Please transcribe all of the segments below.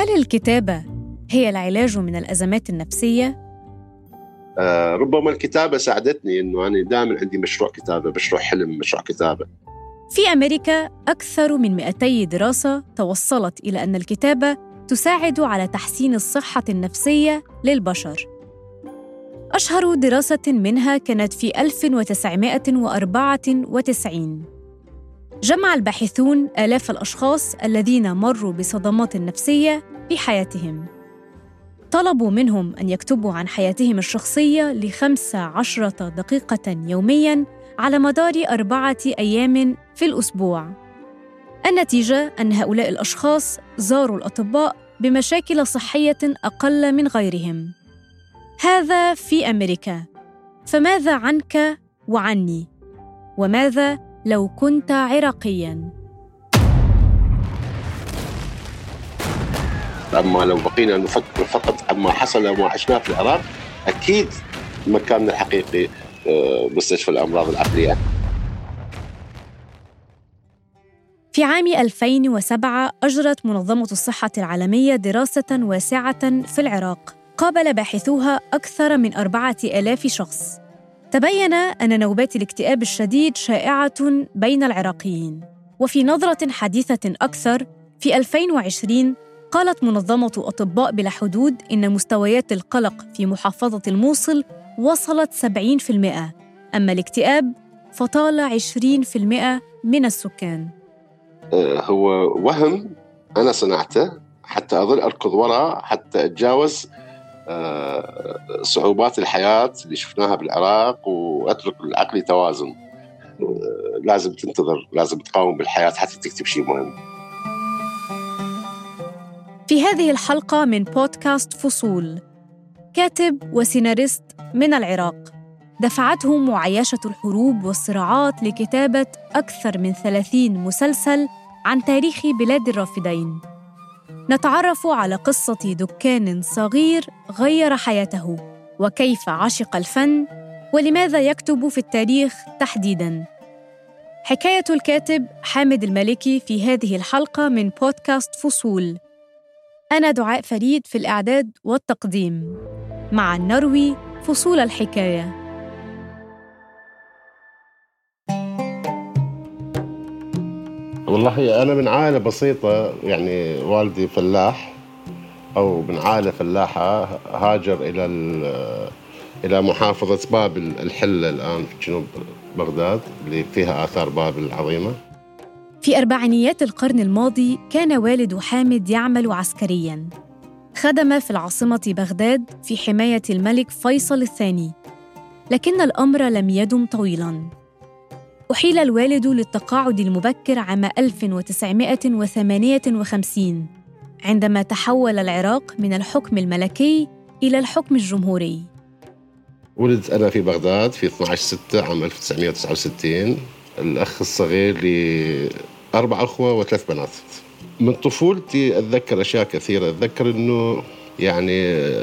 فهل الكتابة هي العلاج من الأزمات النفسية؟ آه ربما الكتابة ساعدتني أنه أنا دائما عندي مشروع كتابة مشروع حلم مشروع كتابة. في أمريكا أكثر من 200 دراسة توصلت إلى أن الكتابة تساعد على تحسين الصحة النفسية للبشر. أشهر دراسة منها كانت في 1994 جمع الباحثون آلاف الأشخاص الذين مروا بصدمات نفسية في حياتهم طلبوا منهم أن يكتبوا عن حياتهم الشخصية لخمس عشرة دقيقة يومياً على مدار أربعة أيام في الأسبوع النتيجة أن هؤلاء الأشخاص زاروا الأطباء بمشاكل صحية أقل من غيرهم هذا في أمريكا فماذا عنك وعني؟ وماذا لو كنت عراقياً؟ أما لو بقينا نفكر فقط عما حصل وما عشناه في العراق أكيد مكاننا الحقيقي آه، مستشفى الأمراض العقلية. في عام 2007 أجرت منظمة الصحة العالمية دراسة واسعة في العراق. قابل باحثوها أكثر من أربعة آلاف شخص. تبين أن نوبات الاكتئاب الشديد شائعة بين العراقيين. وفي نظرة حديثة أكثر في 2020 قالت منظمة أطباء بلا حدود إن مستويات القلق في محافظة الموصل وصلت 70% أما الاكتئاب فطال 20% من السكان. آه، هو وهم أنا صنعته حتى أظل أركض وراء حتى أتجاوز آه، صعوبات الحياة اللي شفناها بالعراق وأترك العقل توازن آه، لازم تنتظر لازم تقاوم بالحياة حتى تكتب شيء مهم. في هذه الحلقة من بودكاست فصول. كاتب وسيناريست من العراق. دفعته معايشة الحروب والصراعات لكتابة أكثر من ثلاثين مسلسل عن تاريخ بلاد الرافدين. نتعرف على قصة دكان صغير غير حياته وكيف عشق الفن ولماذا يكتب في التاريخ تحديداً. حكاية الكاتب حامد المالكي في هذه الحلقة من بودكاست فصول. أنا دعاء فريد في الإعداد والتقديم. مع النروي فصول الحكاية. والله أنا من عائلة بسيطة يعني والدي فلاح أو من عائلة فلاحة هاجر إلى إلى محافظة بابل الحلة الآن في جنوب بغداد اللي فيها آثار بابل العظيمة. في أربعينيات القرن الماضي كان والد حامد يعمل عسكرياً. خدم في العاصمة بغداد في حماية الملك فيصل الثاني. لكن الأمر لم يدم طويلاً. أحيل الوالد للتقاعد المبكر عام 1958 عندما تحول العراق من الحكم الملكي إلى الحكم الجمهوري. ولدت أنا في بغداد في 12 6 عام 1969 الأخ الصغير أربع أخوة وثلاث بنات. من طفولتي أتذكر أشياء كثيرة. أتذكر أنه يعني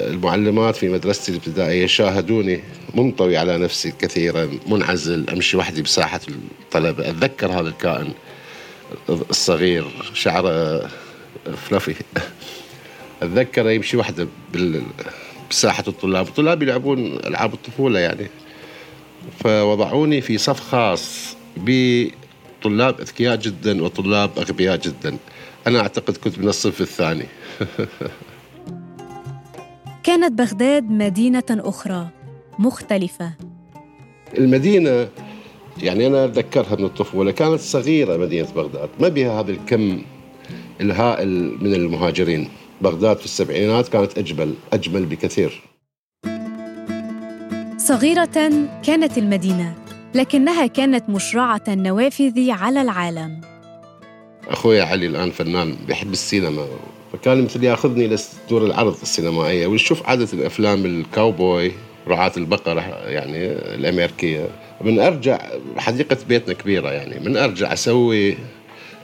المعلمات في مدرستي الابتدائية شاهدوني منطوي على نفسي كثيرا منعزل أمشي وحدي بساحة الطلبة. أتذكر هذا الكائن الصغير شعره فلافي. أتذكر يمشي وحده بساحة الطلاب. الطلاب يلعبون ألعاب الطفولة يعني. فوضعوني في صف خاص بطلاب أذكياء جدا وطلاب أغبياء جدا. أنا أعتقد كنت من الصف الثاني. كانت بغداد مدينة أخرى مختلفة. المدينة يعني أنا أتذكرها من الطفولة كانت صغيرة مدينة بغداد. ما بها هذا الكم الهائل من المهاجرين. بغداد في السبعينات كانت أجمل أجمل بكثير. صغيرة كانت المدينة. لكنها كانت مشرعة النوافذ على العالم. أخوي علي الآن فنان بيحب السينما فكان مثل يأخذني لدور العرض السينمائية ونشوف عادة الأفلام الكاوبوي رعاة البقرة يعني الأمريكية. من أرجع حديقة بيتنا كبيرة يعني من أرجع أسوي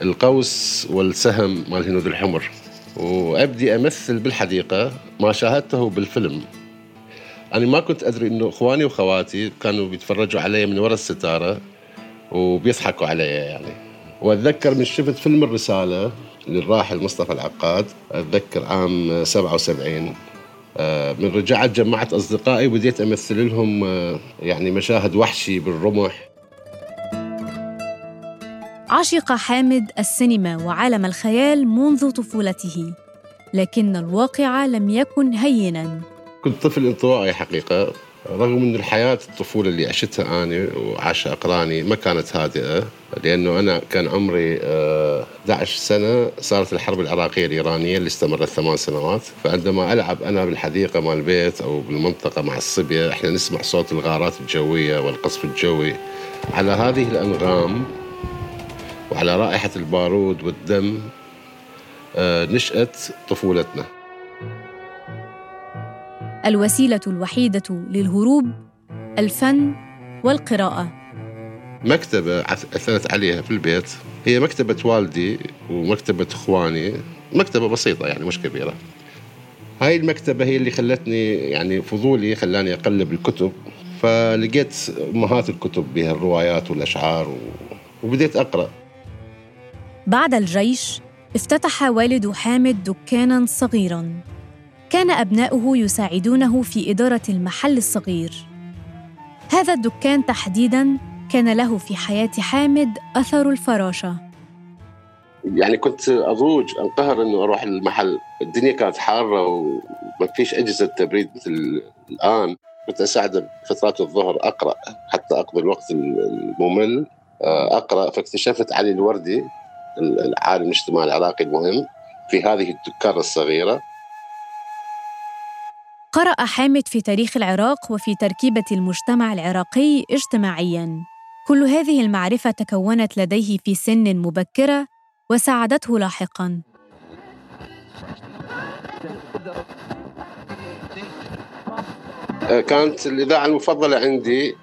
القوس والسهم مال هنود الحمر. وأبدي أمثل بالحديقة ما شاهدته بالفيلم. أنا ما كنت أدري إنه إخواني وخواتي كانوا بيتفرجوا علي من وراء الستارة وبيضحكوا علي يعني. وأتذكر من شفت فيلم الرسالة للراحل مصطفى العقاد أتذكر عام 77 آه، من رجعت جمعت أصدقائي وبديت أمثل لهم آه، يعني مشاهد وحشي بالرمح. عشق حامد السينما وعالم الخيال منذ طفولته لكن الواقع لم يكن هينا. كنت طفل انطوائي حقيقة رغم أن الحياة الطفولة اللي عشتها أنا وعاشها أقراني ما كانت هادئة لأنه أنا كان عمري 11 آه، سنة صارت الحرب العراقية الإيرانية اللي استمرت ثمان سنوات فعندما ألعب أنا بالحديقة مال البيت أو بالمنطقة مع الصبية إحنا نسمع صوت الغارات الجوية والقصف الجوي. على هذه الأنغام وعلى رائحة البارود والدم آه، نشأت طفولتنا. الوسيلة الوحيدة للهروب الفن والقراءة. مكتبة أثرت عليها في البيت. هي مكتبة والدي ومكتبة إخواني. مكتبة بسيطة يعني مش كبيرة. هاي المكتبة هي اللي خلتني يعني فضولي خلاني أقلب الكتب. فلقيت أمهات الكتب بها الروايات والأشعار و... وبديت أقرأ. بعد الجيش افتتح والد حامد دكانا صغيرا. كان أبناؤه يساعدونه في إدارة المحل الصغير. هذا الدكان تحديداً كان له في حياة حامد أثر الفراشة. يعني كنت أضوج أنقهر أنه أروح المحل. الدنيا كانت حارة وما فيش أجهزة تبريد مثل الآن. كنت أساعده فترات الظهر أقرأ حتى أقضي الوقت الممل آه، أقرأ. فاكتشفت علي الوردي العالم الاجتماعي العراقي المهم في هذه الدكان الصغيرة. قرأ حامد في تاريخ العراق وفي تركيبة المجتمع العراقي اجتماعياً. كل هذه المعرفة تكونت لديه في سن مبكرة وساعدته لاحقاً. آه، كانت الإذاعة المفضلة عندي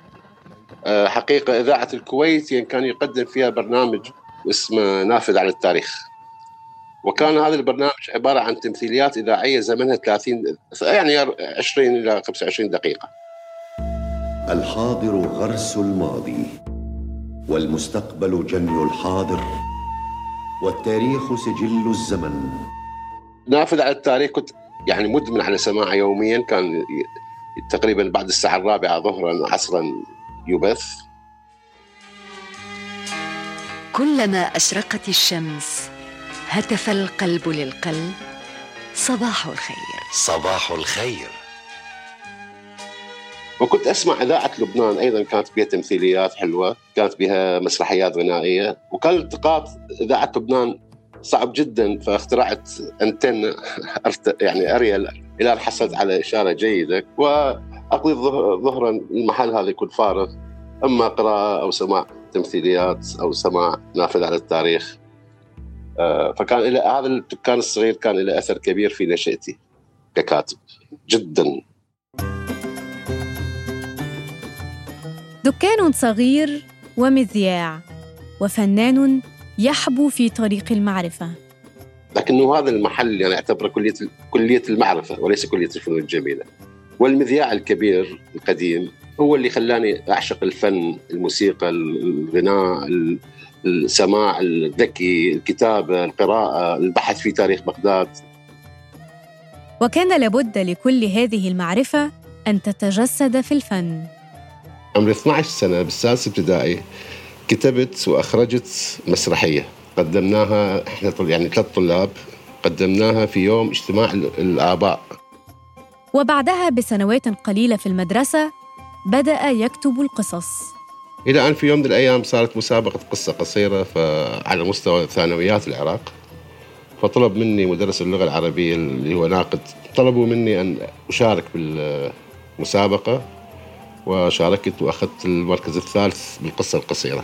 آه، حقيقة إذاعة الكويت يعني كان يقدم فيها برنامج اسمه نافذ عن التاريخ وكان هذا البرنامج عبارة عن تمثيليات إذاعية زمنها 30 يعني 20 إلى 25 دقيقة. الحاضر غرس الماضي والمستقبل جني الحاضر والتاريخ سجل الزمن. نافذ على التاريخ كنت يعني مدمن على سماعه يوميا كان تقريبا بعد الساعة الرابعة ظهرا عصرا يبث. كلما أشرقت الشمس هتف القلب للقلب صباح الخير. صباح الخير. وكنت أسمع إذاعة لبنان أيضا كانت بها تمثيليات حلوة، كانت بها مسرحيات غنائية، وكان التقاط إذاعة لبنان صعب جدا فاخترعت أنتن يعني أريال إلى أن حصلت على إشارة جيدة وأقضي ظهرا المحل هذا يكون فارغ أما قراءة أو سماع تمثيليات أو سماع نافذ على التاريخ. فكان إلى هذا الدكان الصغير كان له أثر كبير في نشأتي ككاتب جدا. دكان صغير ومذياع وفنان يحبو في طريق المعرفة. لكنه هذا المحل يعني أعتبره كلية كلية المعرفة وليس كلية الفنون الجميلة. والمذياع الكبير القديم هو اللي خلاني أعشق الفن الموسيقى الغناء السماع الذكي الكتابة القراءة البحث في تاريخ بغداد. وكان لابد لكل هذه المعرفة أن تتجسد في الفن. عمري 12 سنة بالسادس ابتدائي كتبت وأخرجت مسرحية. قدمناها إحنا يعني ثلاث طلاب. قدمناها في يوم اجتماع الآباء. وبعدها بسنوات قليلة في المدرسة بدأ يكتب القصص. إلى أن في يوم من الأيام صارت مسابقة قصة قصيرة على مستوى ثانويات العراق فطلب مني مدرس اللغة العربية اللي هو ناقد طلبوا مني أن أشارك بالمسابقة وشاركت وأخذت المركز الثالث بالقصة القصيرة.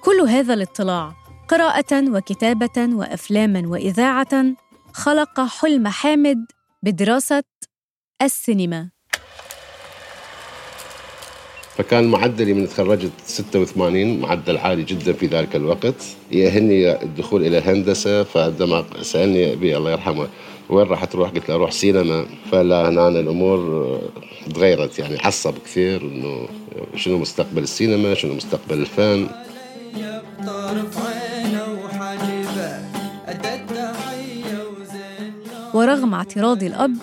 كل هذا الاطلاع قراءة وكتابة وأفلاما وإذاعة خلق حلم حامد بدراسة السينما. فكان معدلي من تخرجت 86 معدل عالي جدا في ذلك الوقت يأهلني الدخول إلى الهندسة فعندما سألني أبي الله يرحمه وين راح تروح؟ قلت له أروح سينما فلا هنا أنا الأمور تغيرت يعني عصب كثير إنه شنو مستقبل السينما؟ شنو مستقبل الفن؟ ورغم اعتراض الأب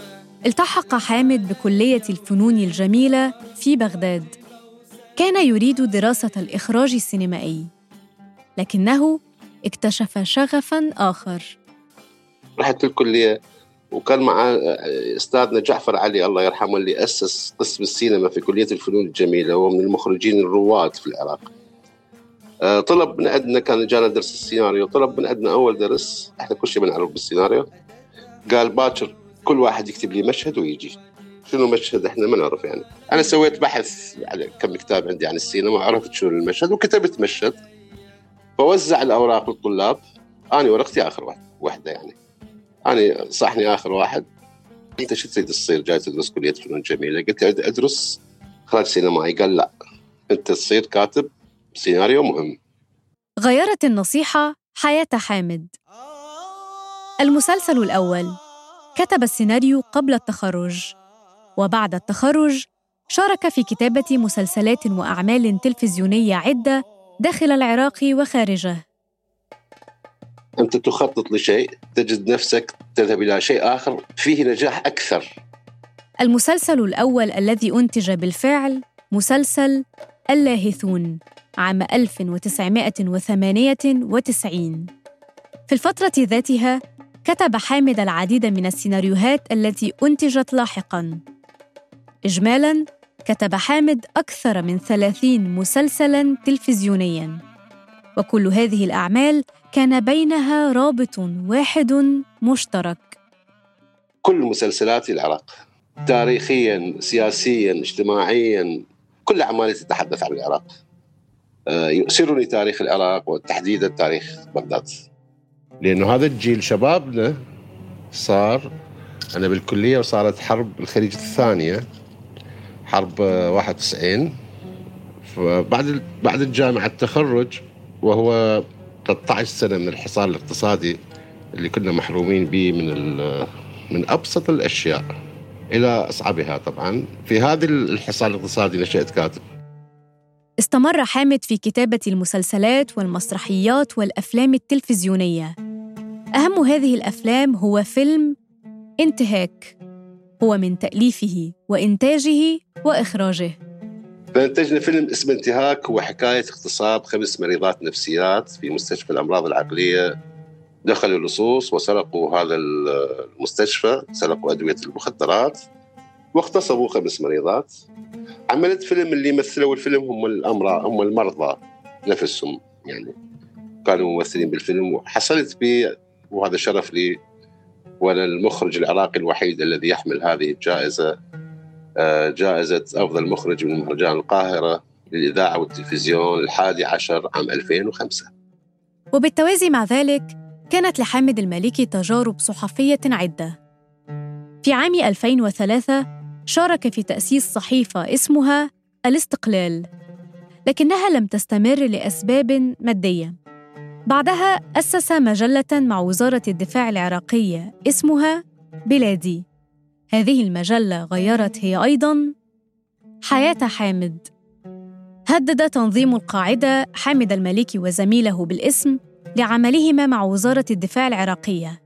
التحق حامد بكلية الفنون الجميلة في بغداد كان يريد دراسة الإخراج السينمائي لكنه اكتشف شغفاً آخر. رحت الكلية وكان مع أستاذنا جعفر علي الله يرحمه اللي أسس قسم السينما في كلية الفنون الجميلة وهو من المخرجين الرواد في العراق. آه، طلب من عندنا كان جانا درس السيناريو طلب من عندنا أول درس إحنا كل شيء بنعرف بالسيناريو. قال باكر كل واحد يكتب لي مشهد ويجي. شنو مشهد إحنا ما نعرف يعني. أنا سويت بحث على كم كتاب عندي عن السينما وعرفت شنو المشهد وكتبت مشهد فوزع الأوراق للطلاب. أنا ورقتي آخر واحدة يعني. أنا صحني آخر واحد. أنت شو تريد تصير جاي تدرس كلية فنون جميلة. قلت له أدرس اخراج سينمائي. قال لا. أنت تصير كاتب سيناريو مهم. غيرت النصيحة حياة حامد. المسلسل الأول كتب السيناريو قبل التخرج. وبعد التخرج شارك في كتابة مسلسلات وأعمال تلفزيونية عدة داخل العراق وخارجه. أنت تخطط لشيء تجد نفسك تذهب إلى شيء آخر فيه نجاح أكثر. المسلسل الأول الذي أنتج بالفعل مسلسل اللاهثون عام 1998 في الفترة ذاتها كتب حامد العديد من السيناريوهات التي أنتجت لاحقاً. إجمالاً كتب حامد أكثر من ثلاثين مسلسلاً تلفزيونياً. وكل هذه الأعمال كان بينها رابط واحد مشترك. كل مسلسلات العراق تاريخيا سياسيا اجتماعيا كل أعمالي تتحدث عن العراق. آه، يؤسرني تاريخ العراق وتحديدا تاريخ بغداد. لأنه هذا الجيل شبابنا صار أنا بالكلية وصارت حرب الخليج الثانية. حرب 91 فبعد بعد الجامعة التخرج وهو 13 سنة من الحصار الاقتصادي اللي كنا محرومين به من من أبسط الأشياء إلى أصعبها طبعا. في هذا الحصار الاقتصادي نشأت كاتب. استمر حامد في كتابة المسلسلات والمسرحيات والأفلام التلفزيونية. أهم هذه الأفلام هو فيلم انتهاك. هو من تأليفه وإنتاجه وإخراجه. فانتجنا فيلم اسمه انتهاك هو حكايه اغتصاب خمس مريضات نفسيات في مستشفى الأمراض العقلية. دخلوا اللصوص وسرقوا هذا المستشفى سرقوا أدوية المخدرات واغتصبوا خمس مريضات. عملت فيلم اللي مثلوا الفيلم هم الامراض هم المرضى نفسهم يعني. كانوا ممثلين بالفيلم وحصلت بي وهذا شرف لي وأنا المخرج العراقي الوحيد الذي يحمل هذه الجائزة آه، جائزة أفضل مخرج من مهرجان القاهرة للإذاعة والتلفزيون الحادي عشر عام 2005 وبالتوازي مع ذلك كانت لحامد المالكي تجارب صحفية عدة. في عام 2003 شارك في تأسيس صحيفة اسمها الاستقلال لكنها لم تستمر لأسباب مادية. بعدها أسس مجلة مع وزارة الدفاع العراقية اسمها بلادي. هذه المجلة غيرت هي أيضاً حياة حامد. هدد تنظيم القاعدة حامد المالكي وزميله بالاسم لعملهما مع وزارة الدفاع العراقية.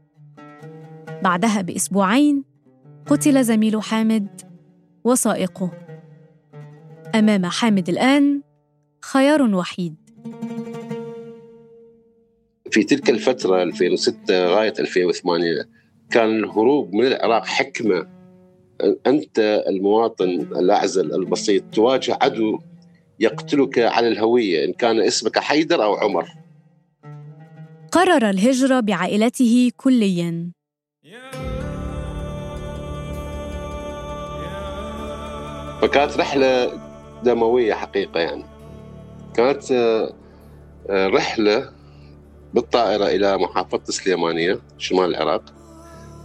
بعدها بأسبوعين قتل زميل حامد وسائقه. أمام حامد الآن خيار وحيد. في تلك الفترة 2006 غاية 2008 كان الهروب من العراق حكمة. أنت المواطن الأعزل البسيط تواجه عدو يقتلك على الهوية إن كان اسمك حيدر أو عمر. قرر الهجره بعائلته كليا. فكانت رحلة دموية حقيقة يعني. كانت آه، آه، رحله بالطائرة إلى محافظة السليمانيه شمال العراق.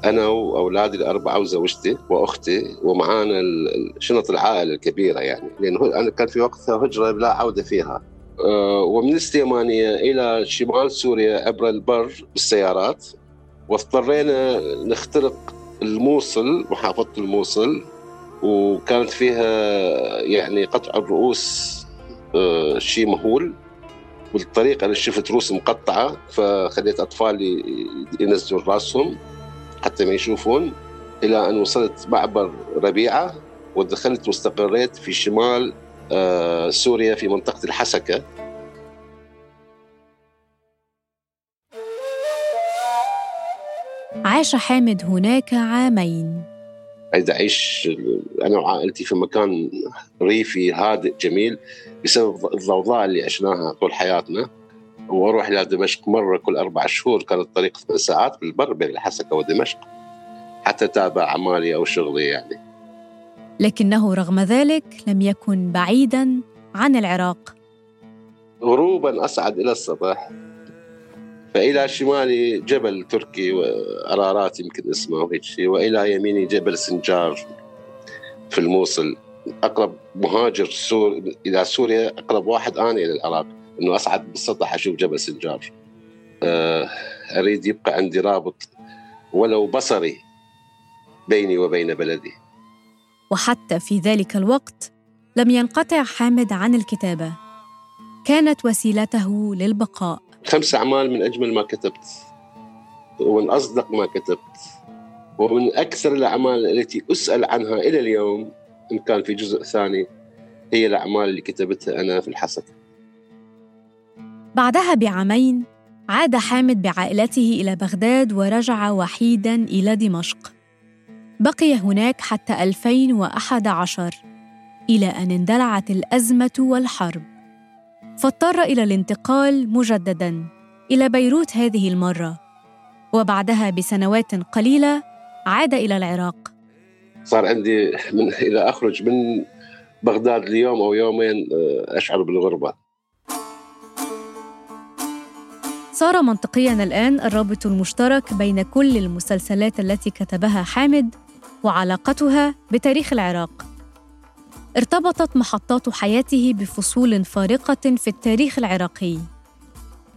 أنا وأولادي الأربعة وزوجتي وأختي ومعانا شنط العائلة الكبيرة يعني. لأنه أنا كان في وقتها هجرة لا عودة فيها. أه، ومن السليمانيه إلى شمال سوريا عبر البر بالسيارات. واضطرينا نخترق الموصل محافظة الموصل. وكانت فيها يعني قطع الرؤوس أه، شيء مهول. بالطريق أنا شفت رؤوس مقطعة فخليت اطفالي ينزلوا رأسهم حتى ما يشوفون إلى أن وصلت معبر ربيعة ودخلت واستقريت في شمال آه، سوريا في منطقة الحسكة. عاش حامد هناك عامين. عايز أعيش أنا وعائلتي في مكان ريفي هادئ جميل بسبب الضوضاء اللي عشناها طول حياتنا. وأروح إلى دمشق مرة كل أربع شهور كانت الطريق ثمان ساعات بالبر بين الحسكه ودمشق. حتى تابع أعمالي أو شغلي يعني. لكنه رغم ذلك لم يكن بعيدا عن العراق. غروبا اصعد إلى السطح. فإلى شمالي جبل تركي وأرارات يمكن اسمه وهيك شيء وإلى يميني جبل سنجار في الموصل. أقرب مهاجر سور إلى سوريا أقرب واحد أنا إلى العراق إنه أصعد بالسطح أشوف جبل سنجار. آه، أريد يبقى عندي رابط ولو بصري بيني وبين بلدي. وحتى في ذلك الوقت لم ينقطع حامد عن الكتابة. كانت وسيلته للبقاء. خمس أعمال من أجمل ما كتبت. ومن أصدق ما كتبت. ومن أكثر الأعمال التي أسأل عنها إلى اليوم إن كان في جزء ثاني هي الأعمال اللي كتبتها أنا في الحسك بعدها بعامين عاد حامد بعائلته إلى بغداد ورجع وحيدا إلى دمشق. بقي هناك حتى 2011 إلى أن اندلعت الأزمة والحرب. فاضطر إلى الانتقال مجددا إلى بيروت هذه المرة وبعدها بسنوات قليلة عاد إلى العراق. صار عندي من إذا أخرج من بغداد ليوم أو يومين آه، أشعر بالغربة. صار منطقيا الآن الرابط المشترك بين كل المسلسلات التي كتبها حامد وعلاقتها بتاريخ العراق. ارتبطت محطات حياته بفصول فارقة في التاريخ العراقي.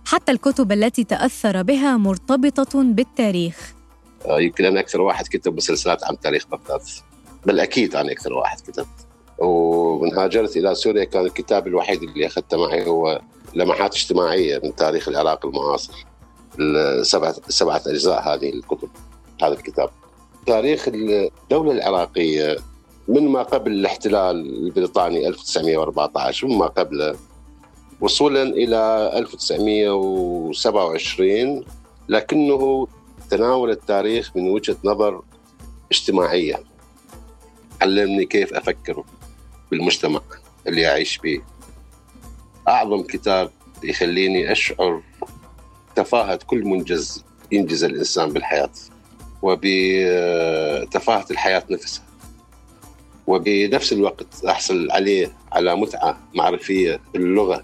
حتى الكتب التي تأثر بها مرتبطة بالتاريخ. آه، يمكن أنا أكثر واحد كتب مسلسلات عن تاريخ بغداد. بل أكيد أنا أكثر واحد كتبت. ومن هاجرت إلى سوريا كان الكتاب الوحيد اللي أخذته معي هو لمحات اجتماعية من تاريخ العراق المعاصر. السبعة سبعة أجزاء هذه الكتب هذا الكتاب. تاريخ الدولة العراقية من ما قبل الاحتلال البريطاني 1914 وما قبله وصولا إلى 1927 لكنه تناول التاريخ من وجهة نظر اجتماعية. علمني كيف أفكر بالمجتمع اللي أعيش به أعظم كتاب يخليني أشعر تفاهة كل منجز ينجز الإنسان بالحياة وبتفاهة الحياة نفسها. وبنفس الوقت أحصل عليه على متعة معرفية باللغة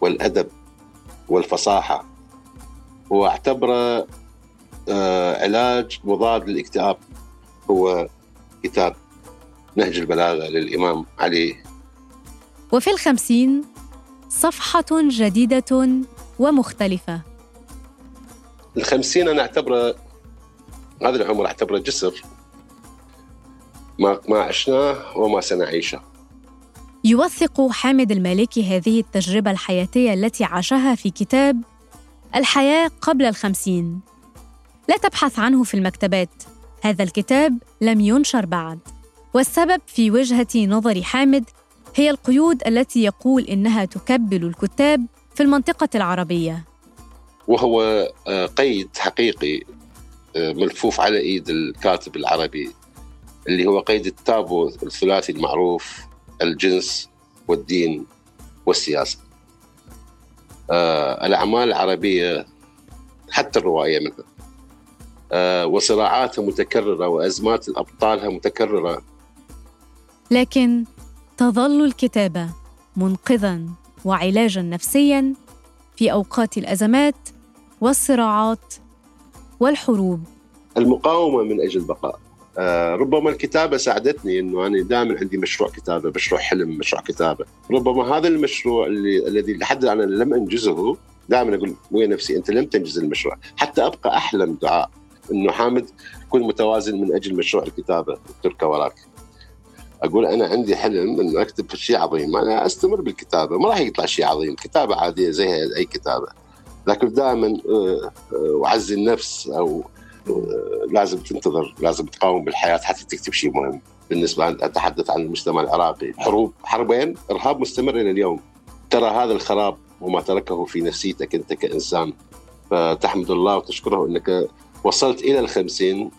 والأدب والفصاحة. واعتبره آه، علاج مضاد للاكتئاب هو كتاب نهج البلاغة للإمام علي. وفي الخمسين صفحة جديدة ومختلفة. الخمسين أنا أعتبره هذا العمر أعتبره جسر. ما ما عشناه وما سنعيشه يوثق حامد المالكي هذه التجربة الحياتية التي عاشها في كتاب الحياة قبل الخمسين. لا تبحث عنه في المكتبات. هذا الكتاب لم ينشر بعد. والسبب في وجهة نظر حامد هي القيود التي يقول إنها تكبل الكتاب في المنطقة العربية. وهو آه، قيد حقيقي آه، ملفوف على إيد الكاتب العربي اللي هو قيد التابو الثلاثي المعروف الجنس والدين والسياسة. آه الأعمال العربية حتى الرواية منها. آه وصراعاتها متكررة وأزمات أبطالها متكررة. لكن تظل الكتابة منقذا وعلاجا نفسيا في أوقات الأزمات والصراعات والحروب. المقاومة من أجل البقاء. آه ربما الكتابة ساعدتني إنه أنا دائما عندي مشروع كتابة مشروع حلم مشروع كتابة. ربما هذا المشروع اللي الذي لحد أنا لم أنجزه دائما أقول ويا نفسي أنت لم تنجز المشروع. حتى أبقى أحلم دعاء إنه حامد كن متوازن من أجل مشروع الكتابة تركه وراك أقول أنا عندي حلم إنه أكتب شيء عظيم. أنا أستمر بالكتابة ما راح يطلع شيء عظيم. كتابة عادية زي أي كتابة. لكن دائما آه، آه، اعزي النفس أو آه، لازم تنتظر لازم تقاوم بالحياة حتى تكتب شيء مهم. بالنسبة أن أتحدث عن المجتمع العراقي حروب حربين إرهاب مستمر إلى اليوم. ترى هذا الخراب وما تركه في نفسيتك أنت كإنسان. فتحمد الله وتشكره إنك وصلت إلى الخمسين.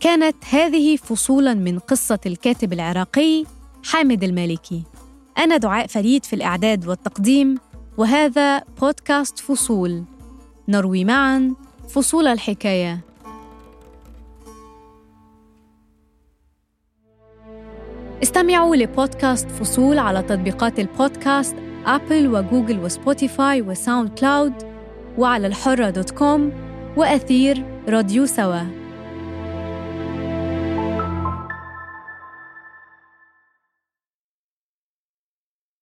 كانت هذه فصولا من قصة الكاتب العراقي حامد المالكي. أنا دعاء فريد في الإعداد والتقديم وهذا بودكاست فصول. نروي معا فصول الحكاية. استمعوا لبودكاست فصول على تطبيقات البودكاست Apple و Google و Spotify و SoundCloud وعلى الحرة dot com وأثير راديو سوا.